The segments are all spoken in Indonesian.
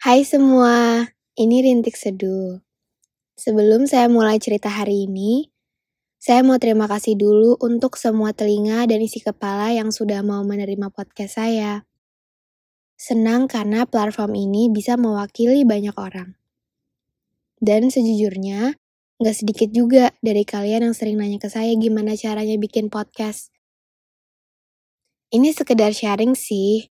Hai semua, ini Rintik Seduh. Sebelum saya mulai cerita hari ini, saya mau terima kasih dulu untuk semua telinga dan isi kepala yang sudah mau menerima podcast saya. Senang karena platform ini bisa mewakili banyak orang. Dan sejujurnya, gak sedikit juga dari kalian yang sering nanya ke saya gimana caranya bikin podcast. Ini sekedar sharing sih,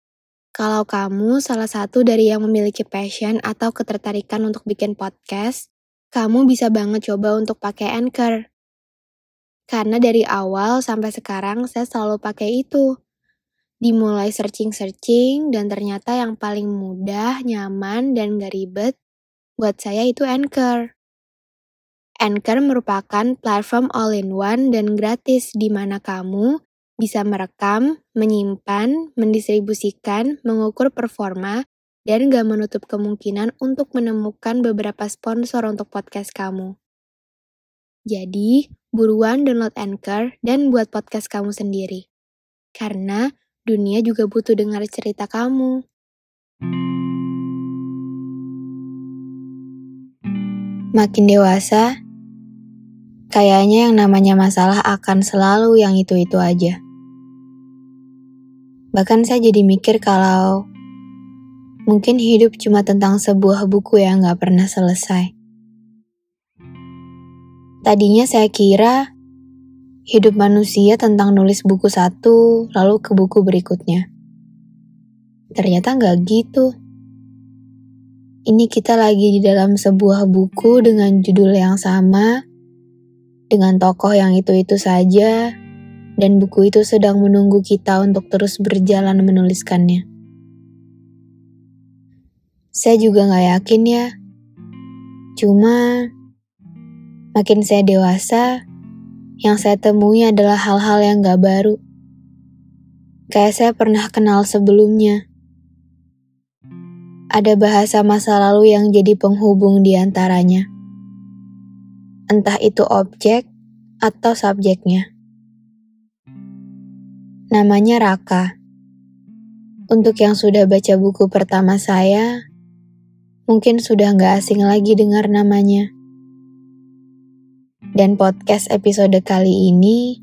kalau kamu salah satu dari yang memiliki passion atau ketertarikan untuk bikin podcast, kamu bisa banget coba untuk pakai Anchor. Karena dari awal sampai sekarang saya selalu pakai itu. Dimulai searching-searching dan ternyata yang paling mudah, nyaman, dan gak ribet buat saya itu Anchor. Anchor merupakan platform all-in-one dan gratis di mana kamu bisa merekam, menyimpan, mendistribusikan, mengukur performa, dan gak menutup kemungkinan untuk menemukan beberapa sponsor untuk podcast kamu. Jadi, buruan download Anchor dan buat podcast kamu sendiri. Karena dunia juga butuh dengar cerita kamu. Makin dewasa, kayaknya yang namanya masalah akan selalu yang itu-itu aja. Bahkan saya jadi mikir kalau mungkin hidup cuma tentang sebuah buku yang gak pernah selesai. Tadinya saya kira hidup manusia tentang nulis buku satu, lalu ke buku berikutnya. Ternyata gak gitu. Ini kita lagi di dalam sebuah buku dengan judul yang sama, dengan tokoh yang itu-itu saja, dan buku itu sedang menunggu kita untuk terus berjalan menuliskannya. Saya juga gak yakin ya, cuma makin saya dewasa, yang saya temui adalah hal-hal yang gak baru. Kayak saya pernah kenal sebelumnya. Ada bahasa masa lalu yang jadi penghubung di antaranya. Entah itu objek atau subjeknya. Namanya Raka. Untuk yang sudah baca buku pertama saya, mungkin sudah nggak asing lagi dengar namanya. Dan podcast episode kali ini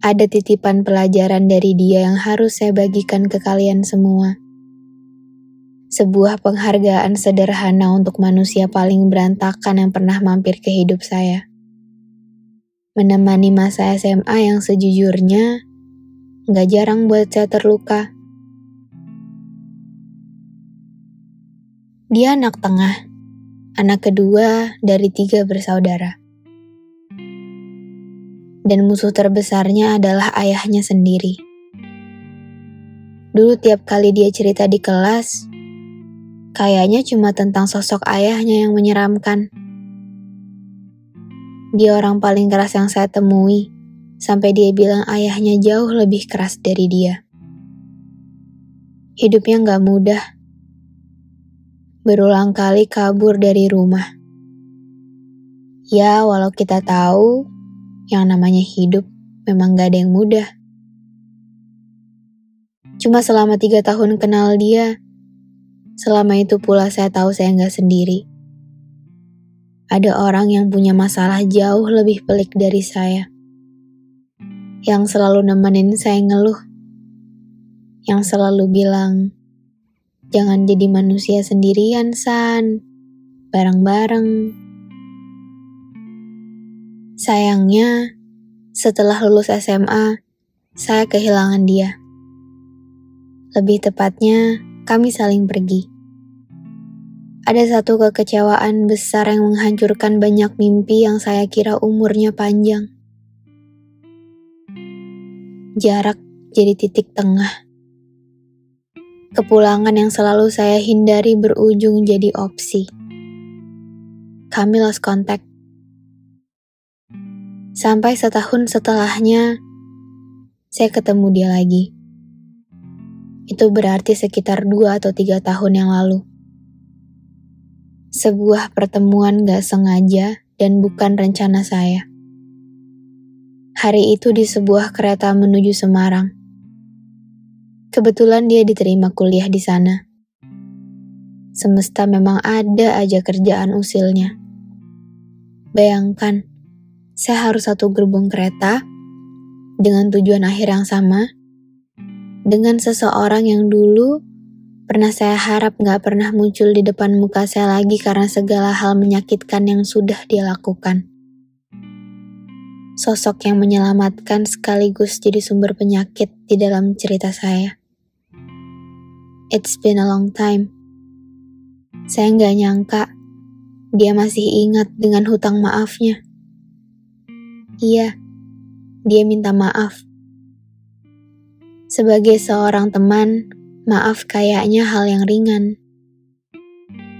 ada titipan pelajaran dari dia yang harus saya bagikan ke kalian semua. Sebuah penghargaan sederhana untuk manusia paling berantakan yang pernah mampir ke hidup saya. Menemani masa SMA yang sejujurnya Gak jarang buat saya terluka. Dia anak tengah, anak kedua dari tiga bersaudara. Dan musuh terbesarnya adalah ayahnya sendiri. Dulu tiap kali dia cerita di kelas, kayaknya cuma tentang sosok ayahnya yang menyeramkan. Dia orang paling keras yang saya temui sampai dia bilang ayahnya jauh lebih keras dari dia. Hidupnya gak mudah. Berulang kali kabur dari rumah. Ya, walau kita tahu yang namanya hidup memang gak ada yang mudah. Cuma selama tiga tahun kenal dia, selama itu pula saya tahu saya gak sendiri. Ada orang yang punya masalah jauh lebih pelik dari saya yang selalu nemenin saya ngeluh, yang selalu bilang, jangan jadi manusia sendirian, San, bareng-bareng. Sayangnya, setelah lulus SMA, saya kehilangan dia. Lebih tepatnya, kami saling pergi. Ada satu kekecewaan besar yang menghancurkan banyak mimpi yang saya kira umurnya panjang jarak jadi titik tengah. Kepulangan yang selalu saya hindari berujung jadi opsi. Kami lost contact. Sampai setahun setelahnya, saya ketemu dia lagi. Itu berarti sekitar dua atau tiga tahun yang lalu. Sebuah pertemuan gak sengaja dan bukan rencana saya. Hari itu di sebuah kereta menuju Semarang. Kebetulan dia diterima kuliah di sana. Semesta memang ada aja kerjaan usilnya. Bayangkan, saya harus satu gerbong kereta dengan tujuan akhir yang sama, dengan seseorang yang dulu pernah saya harap gak pernah muncul di depan muka saya lagi karena segala hal menyakitkan yang sudah dia lakukan. Sosok yang menyelamatkan sekaligus jadi sumber penyakit di dalam cerita saya. It's been a long time. Saya nggak nyangka dia masih ingat dengan hutang maafnya. Iya, dia minta maaf. Sebagai seorang teman, maaf kayaknya hal yang ringan.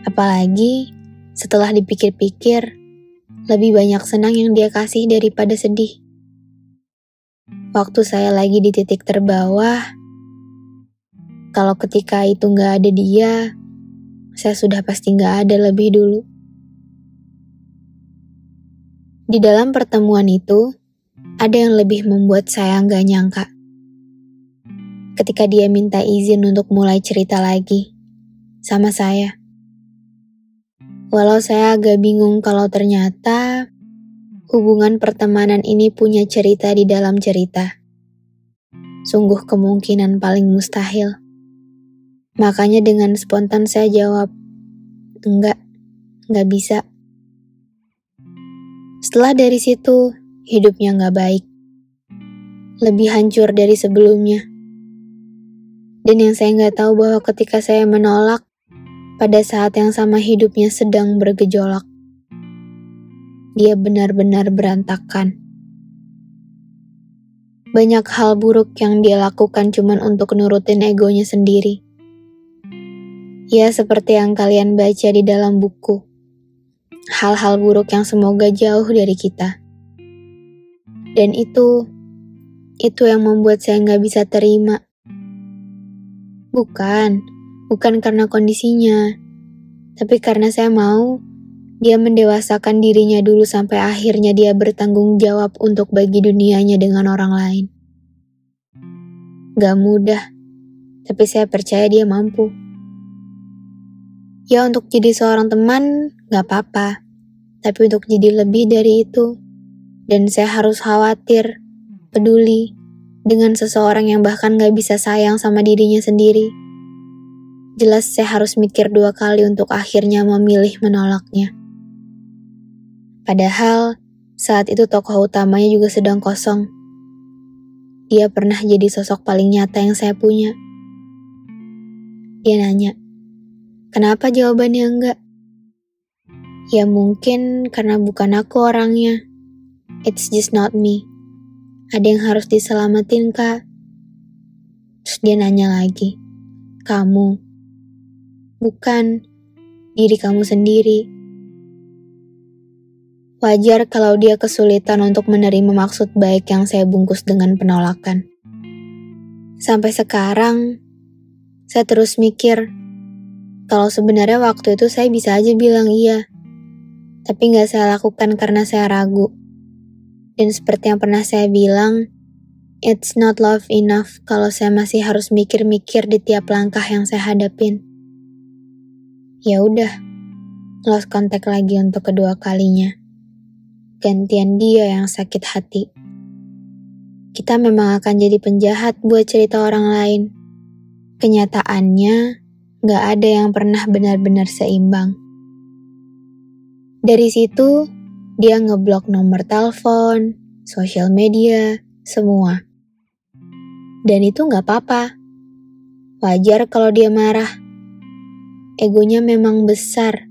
Apalagi setelah dipikir-pikir, lebih banyak senang yang dia kasih daripada sedih. Waktu saya lagi di titik terbawah, kalau ketika itu nggak ada dia, saya sudah pasti nggak ada lebih dulu. Di dalam pertemuan itu, ada yang lebih membuat saya nggak nyangka. Ketika dia minta izin untuk mulai cerita lagi sama saya. Walau saya agak bingung kalau ternyata hubungan pertemanan ini punya cerita di dalam cerita. Sungguh kemungkinan paling mustahil. Makanya dengan spontan saya jawab, enggak, enggak bisa. Setelah dari situ, hidupnya enggak baik. Lebih hancur dari sebelumnya. Dan yang saya enggak tahu bahwa ketika saya menolak, pada saat yang sama hidupnya sedang bergejolak. Dia benar-benar berantakan. Banyak hal buruk yang dia lakukan cuman untuk nurutin egonya sendiri Ya, seperti yang kalian baca di dalam buku. Hal-hal buruk yang semoga jauh dari kita. Dan itu, itu yang membuat saya nggak bisa terima. Bukan, bukan karena kondisinya. Tapi karena saya mau, dia mendewasakan dirinya dulu sampai akhirnya dia bertanggung jawab untuk bagi dunianya dengan orang lain. Gak mudah, tapi saya percaya dia mampu. Ya untuk jadi seorang teman gak apa-apa, tapi untuk jadi lebih dari itu. Dan saya harus khawatir, peduli, dengan seseorang yang bahkan gak bisa sayang sama dirinya sendiri. Jelas saya harus mikir dua kali untuk akhirnya memilih menolaknya. Padahal saat itu tokoh utamanya juga sedang kosong. Dia pernah jadi sosok paling nyata yang saya punya. Dia nanya, Kenapa jawabannya enggak? Ya mungkin karena bukan aku orangnya. It's just not me. Ada yang harus diselamatin, Kak. Terus dia nanya lagi. Kamu. Bukan. Diri kamu sendiri. Wajar kalau dia kesulitan untuk menerima maksud baik yang saya bungkus dengan penolakan. Sampai sekarang, saya terus mikir, kalau sebenarnya waktu itu saya bisa aja bilang iya. Tapi nggak saya lakukan karena saya ragu. Dan seperti yang pernah saya bilang, it's not love enough kalau saya masih harus mikir-mikir di tiap langkah yang saya hadapin. Ya udah, lost contact lagi untuk kedua kalinya. Gantian dia yang sakit hati. Kita memang akan jadi penjahat buat cerita orang lain. Kenyataannya, gak ada yang pernah benar-benar seimbang. Dari situ, dia ngeblok nomor telepon, sosial media, semua. Dan itu gak apa-apa. Wajar kalau dia marah. Egonya memang besar.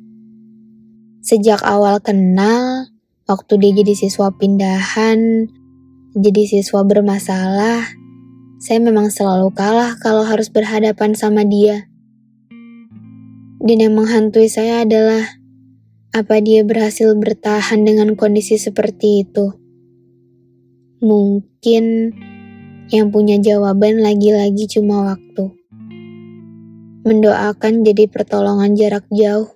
Sejak awal kenal, waktu dia jadi siswa pindahan, jadi siswa bermasalah, saya memang selalu kalah kalau harus berhadapan sama dia. Dan yang menghantui saya adalah apa dia berhasil bertahan dengan kondisi seperti itu. Mungkin yang punya jawaban lagi-lagi cuma waktu. Mendoakan jadi pertolongan jarak jauh.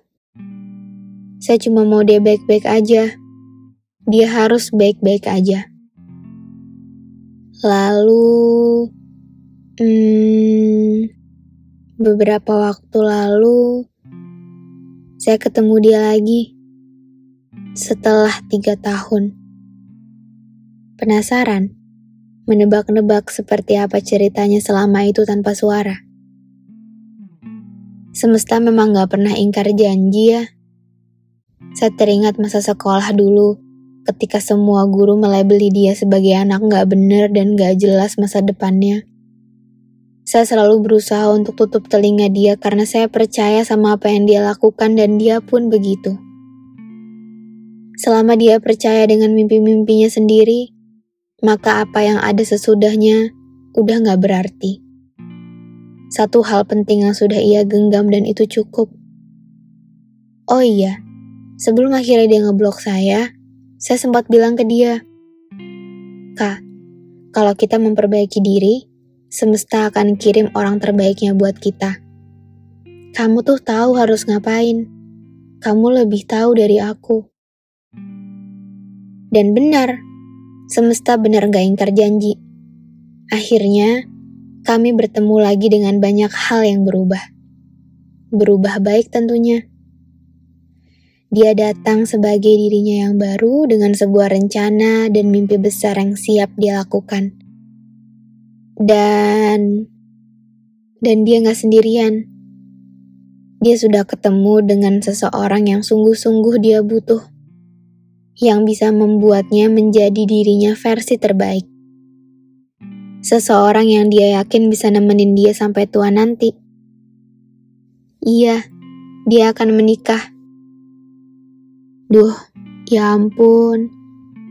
Saya cuma mau dia baik-baik aja. Dia harus baik-baik aja. Lalu, hmm, beberapa waktu lalu, saya ketemu dia lagi setelah tiga tahun. Penasaran? Menebak-nebak seperti apa ceritanya selama itu tanpa suara. Semesta memang gak pernah ingkar janji ya. Saya teringat masa sekolah dulu, ketika semua guru melabeli dia sebagai anak gak bener dan gak jelas masa depannya. Saya selalu berusaha untuk tutup telinga dia karena saya percaya sama apa yang dia lakukan dan dia pun begitu. Selama dia percaya dengan mimpi-mimpinya sendiri, maka apa yang ada sesudahnya udah gak berarti. Satu hal penting yang sudah ia genggam dan itu cukup. Oh iya, sebelum akhirnya dia ngeblok saya, saya sempat bilang ke dia, Kak, kalau kita memperbaiki diri, semesta akan kirim orang terbaiknya buat kita. Kamu tuh tahu harus ngapain. Kamu lebih tahu dari aku. Dan benar, semesta benar gak ingkar janji. Akhirnya, kami bertemu lagi dengan banyak hal yang berubah. Berubah baik tentunya. Dia datang sebagai dirinya yang baru dengan sebuah rencana dan mimpi besar yang siap dia lakukan. Dan dan dia nggak sendirian. Dia sudah ketemu dengan seseorang yang sungguh-sungguh dia butuh, yang bisa membuatnya menjadi dirinya versi terbaik. Seseorang yang dia yakin bisa nemenin dia sampai tua nanti. Iya, dia akan menikah. Duh, ya ampun.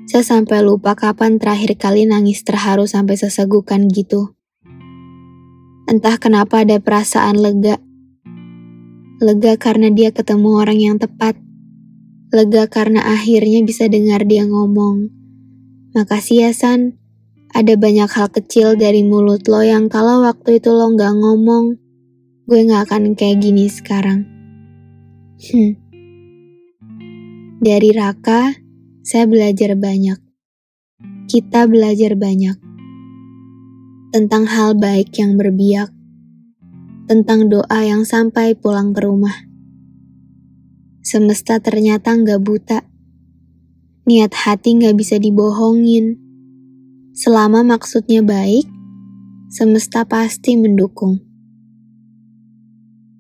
Saya sampai lupa kapan terakhir kali nangis terharu sampai sesegukan gitu. Entah kenapa ada perasaan lega. Lega karena dia ketemu orang yang tepat. Lega karena akhirnya bisa dengar dia ngomong. Makasih ya San, ada banyak hal kecil dari mulut lo yang kalau waktu itu lo gak ngomong, gue gak akan kayak gini sekarang. Hmm. Dari Raka, saya belajar banyak. Kita belajar banyak. Tentang hal baik yang berbiak. Tentang doa yang sampai pulang ke rumah. Semesta ternyata gak buta. Niat hati gak bisa dibohongin Selama maksudnya baik, semesta pasti mendukung.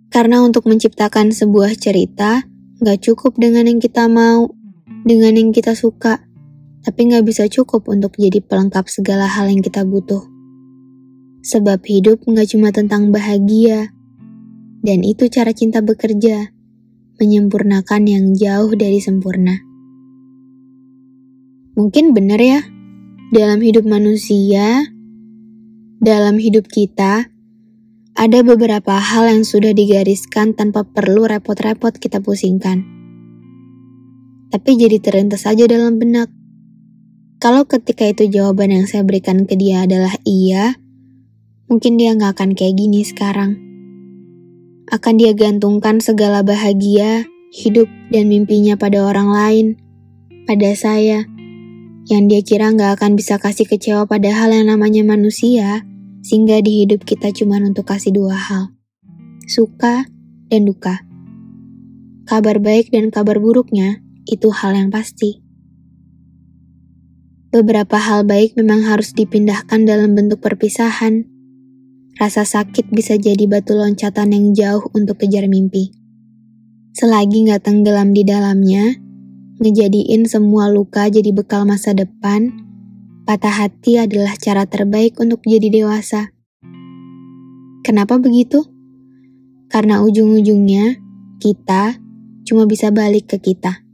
Karena untuk menciptakan sebuah cerita, gak cukup dengan yang kita mau, dengan yang kita suka, tapi gak bisa cukup untuk jadi pelengkap segala hal yang kita butuh. Sebab hidup gak cuma tentang bahagia, dan itu cara cinta bekerja, menyempurnakan yang jauh dari sempurna. Mungkin benar ya, dalam hidup manusia, dalam hidup kita, ada beberapa hal yang sudah digariskan tanpa perlu repot-repot kita pusingkan. Tapi jadi terlintas saja dalam benak. Kalau ketika itu jawaban yang saya berikan ke dia adalah iya, mungkin dia nggak akan kayak gini sekarang. Akan dia gantungkan segala bahagia, hidup, dan mimpinya pada orang lain, pada saya, yang dia kira nggak akan bisa kasih kecewa pada hal yang namanya manusia, sehingga di hidup kita cuma untuk kasih dua hal, suka dan duka. Kabar baik dan kabar buruknya itu hal yang pasti. Beberapa hal baik memang harus dipindahkan dalam bentuk perpisahan. Rasa sakit bisa jadi batu loncatan yang jauh untuk kejar mimpi. Selagi nggak tenggelam di dalamnya, ngejadiin semua luka jadi bekal masa depan, patah hati adalah cara terbaik untuk jadi dewasa. Kenapa begitu? Karena ujung-ujungnya kita cuma bisa balik ke kita.